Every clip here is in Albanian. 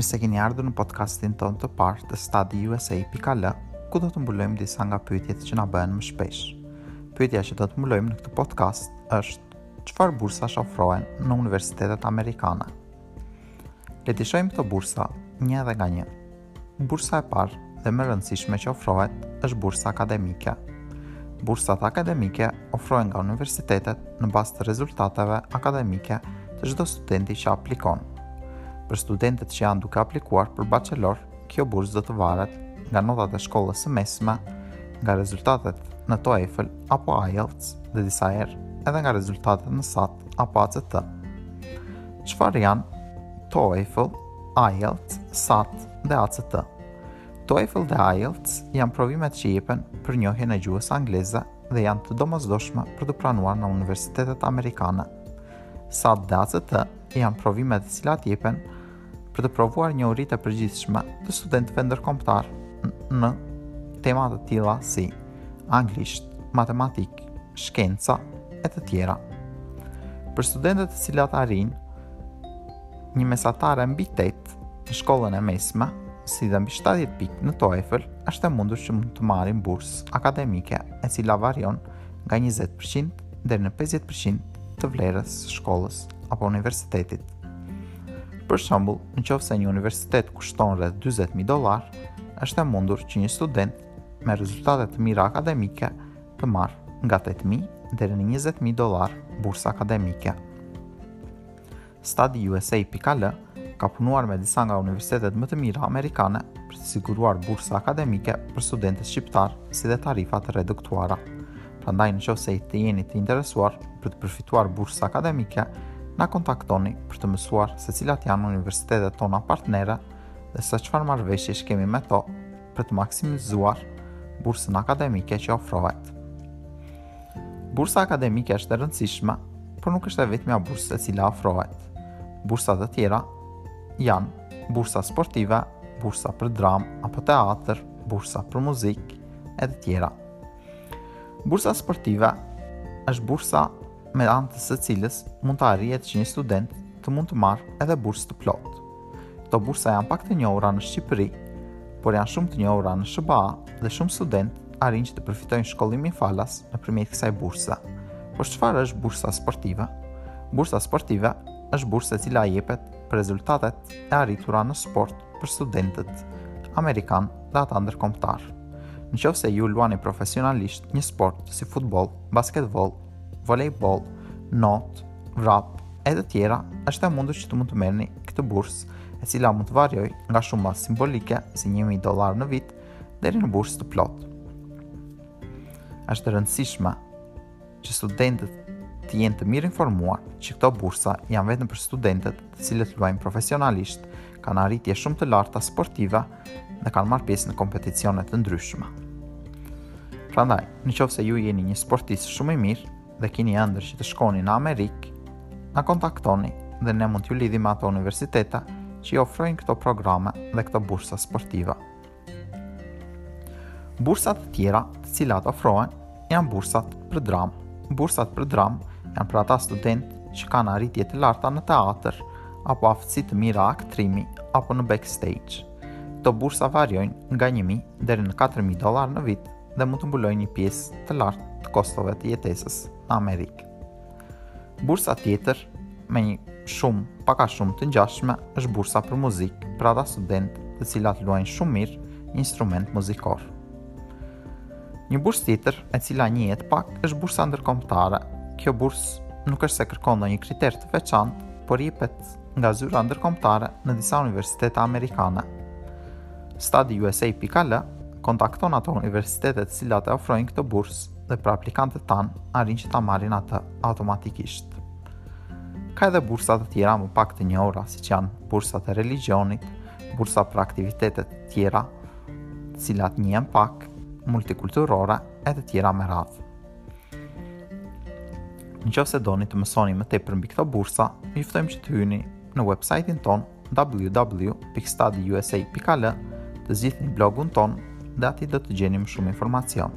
Mirë se keni ardhur në podcastin tonë të parë të studyusa.al, ku do të mbulojmë disa nga pyetjet që na bëhen më shpesh. Pyetja që do të mbulojmë në këtë podcast është çfarë bursa ofrohen në universitetet amerikane. Le të shohim këto bursa një edhe nga një. Bursa e parë dhe më e rëndësishme që ofrohet është bursa akademike. Bursat akademike ofrohen nga universitetet në bazë të rezultateve akademike të çdo studenti që aplikon. Për studentët që janë duke aplikuar për bachelor, kjo bursë do të varet nga notat e shkollës së mesme, nga rezultatet në TOEFL apo IELTS dhe disa herë edhe nga rezultatet në SAT apo ACT. Çfarë janë TOEFL IELTS, SAT dhe ACT. TOEFL dhe IELTS janë provimet që jepen për njohjen e gjuhës angleze dhe janë të domosdoshme për t'u pranuar në universitetet amerikane. SAT dhe ACT janë provime të cilat jepen për të provuar njohuritë e përgjithshme të studentëve ndërkombëtarë në tema të tilla si anglisht, matematikë, shkenca e të tjera. Për studentët të cilat arrijnë një mesatare mbi 8 në shkollën e mesme, si dhe mbi 70 pikë në TOEFL, është e mundur që mund të marrin bursë akademike, e cila varion nga 20% deri në 50% të vlerës së shkollës apo universitetit. Për shembull, në qoftë se një universitet kushton rreth 40.000 dollarë, është e mundur që një student me rezultate të mira akademike të marrë nga 8.000 deri në 20.000 dollarë bursë akademike. StudyUSA.al ka punuar me disa nga universitetet më të mira amerikane për të siguruar bursa akademike për studentët shqiptarë si dhe tarifa të reduktuara. Prandaj në qoftë se të jeni të interesuar për të përfituar bursë akademike, na kontaktoni për të mësuar se cilat janë universitetet tona partnere dhe se çfarë marrëveshjesh kemi me to për të maksimizuar bursën akademike që ofrohet. Bursa akademike është e rëndësishme, por nuk është e vetmja bursë e cila ofrohet. Bursa të tjera janë bursa sportive, bursa për dramë apo teatër, bursa për muzikë e të tjera. Bursa sportive është bursa me anë të së cilës mund të arrihet që një student të mund të marrë edhe bursë të plotë. Këto bursa janë pak të njohura në Shqipëri, por janë shumë të njohura në SHBA dhe shumë studentë arrijnë që të përfitojnë shkollimin falas nëpërmjet kësaj burse. Por çfarë është bursa sportive? Bursa sportive është bursa e cila jepet për rezultatet e arritura në sport për studentët amerikanë dhe ata ndërkombëtarë. Në qoftë se ju luani profesionalisht një sport si futboll, basketboll, volejboll, not, Vrap, e të tjera, është e mundur që të mund të merrni këtë bursë, e cila mund të variojë nga shuma simbolike si 1.000 dollarë në vit, deri në bursë të plotë. Është e rëndësishme që studentët të jenë të mirinformuar që këto bursa janë vetëm për studentët të cilët luajnë profesionalisht, kanë arritje shumë të larta sportive dhe kanë marrë pjesë në kompeticione të ndryshme. Prandaj, në qoftë se ju jeni një sportist shumë i mirë, dhe kini ëndërr që të shkoni në Amerikë, na kontaktoni dhe ne mund t'ju lidhim me ato universitete që i ofrojnë këto programe dhe këto bursa sportive. Bursa të tjera të cilat ofrohen janë bursat për dramë. Bursat për dramë janë për ata studentë që kanë arritje të larta në teatër, apo aftësi të mira aktrimi, apo në backstage. Këto bursa variojnë nga 1.000 deri në 4.000 dollarë në vit dhe mund të mbulojnë një pjesë të lartë të kostove të jetesës në Amerikë. Bursa tjetër, me një shumë, pak a shumë të ngjashme, është bursa për muzikë për ata studentë të cilët luajnë shumë mirë një instrument muzikor. Një bursë tjetër, e cila njihet pak, është bursa ndërkombëtare. Kjo bursë nuk është se kërkon ndonjë kriter të veçantë, por jepet nga zyra ndërkombëtare në disa universitete amerikane. StudyUSA.al kontakton ato universitete të cilat e ofrojnë këtë bursë dhe për aplikantët tanë arrin që ta marrin atë automatikisht. Ka edhe bursa të tjera më pak të njohura, siç janë bursat e religjionit, bursa për aktivitete të tjera, të cilat njihen pak, multikulturore e të tjera me radhë. Në qoftë se doni të mësoni më tepër mbi këto bursa, ju ftojmë që të hyni në website-in tonë www.studyusa.al të zgjidhni blogun tonë dhe aty do të gjeni më shumë informacion.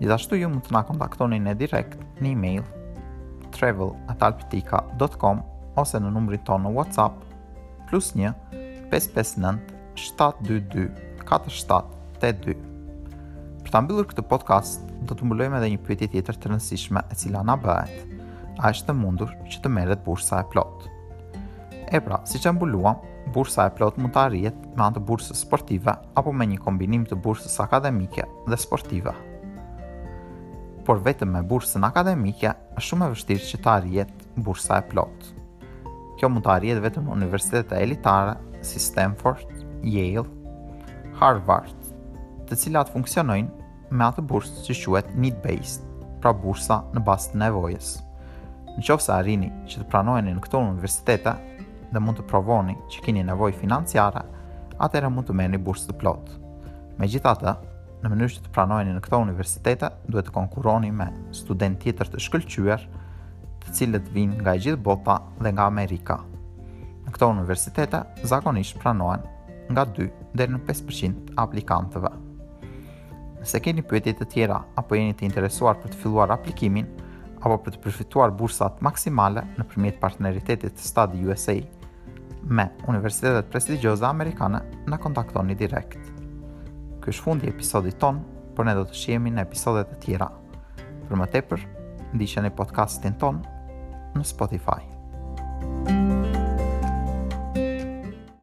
Gjithashtu ju mund të na kontaktoni ne direkt në email travel@alptika.com ose në numrin tonë në WhatsApp +1 559 722 4782. Për ta mbyllur këtë podcast, do të mbulojmë edhe një pyetje tjetër të rëndësishme e cila na bëhet. A është e mundur që të merret bursa e plotë? E pra, siç e mbuluam, bursa e plotë mund të arrihet me anë të bursës sportive apo me një kombinim të bursës akademike dhe sportive. Por vetëm me bursën akademike është shumë e vështirë që të arrihet bursa e plotë. Kjo mund të arrihet vetëm në universitete elitare si Stanford, Yale, Harvard, të cilat funksionojnë me atë bursë që quhet need based, pra bursa në bazë të nevojës. Në qoftë se arrini që të pranoheni në këto universitete dhe mund të provoni që keni nevojë financiare, atëherë mund të merrni bursë të plotë. Megjithatë, në mënyrë që të pranoheni në këto universitete, duhet të konkurroni me studentë të tjerë të shkëlqyer, të cilët vijnë nga e gjithë bota dhe nga Amerika. Në këto universitete zakonisht pranohen nga 2 deri në 5% aplikantëve. Nëse keni pyetje të tjera apo jeni të interesuar për të filluar aplikimin apo për të përfituar bursat maksimale nëpërmjet partneritetit të Study USA me universitetet prestigjioze amerikane, na kontaktoni direkt. Ky është fundi i episodit tonë, por ne do të shihemi në episode të tjera. Për më tepër, ndiqeni podcastin tonë në Spotify.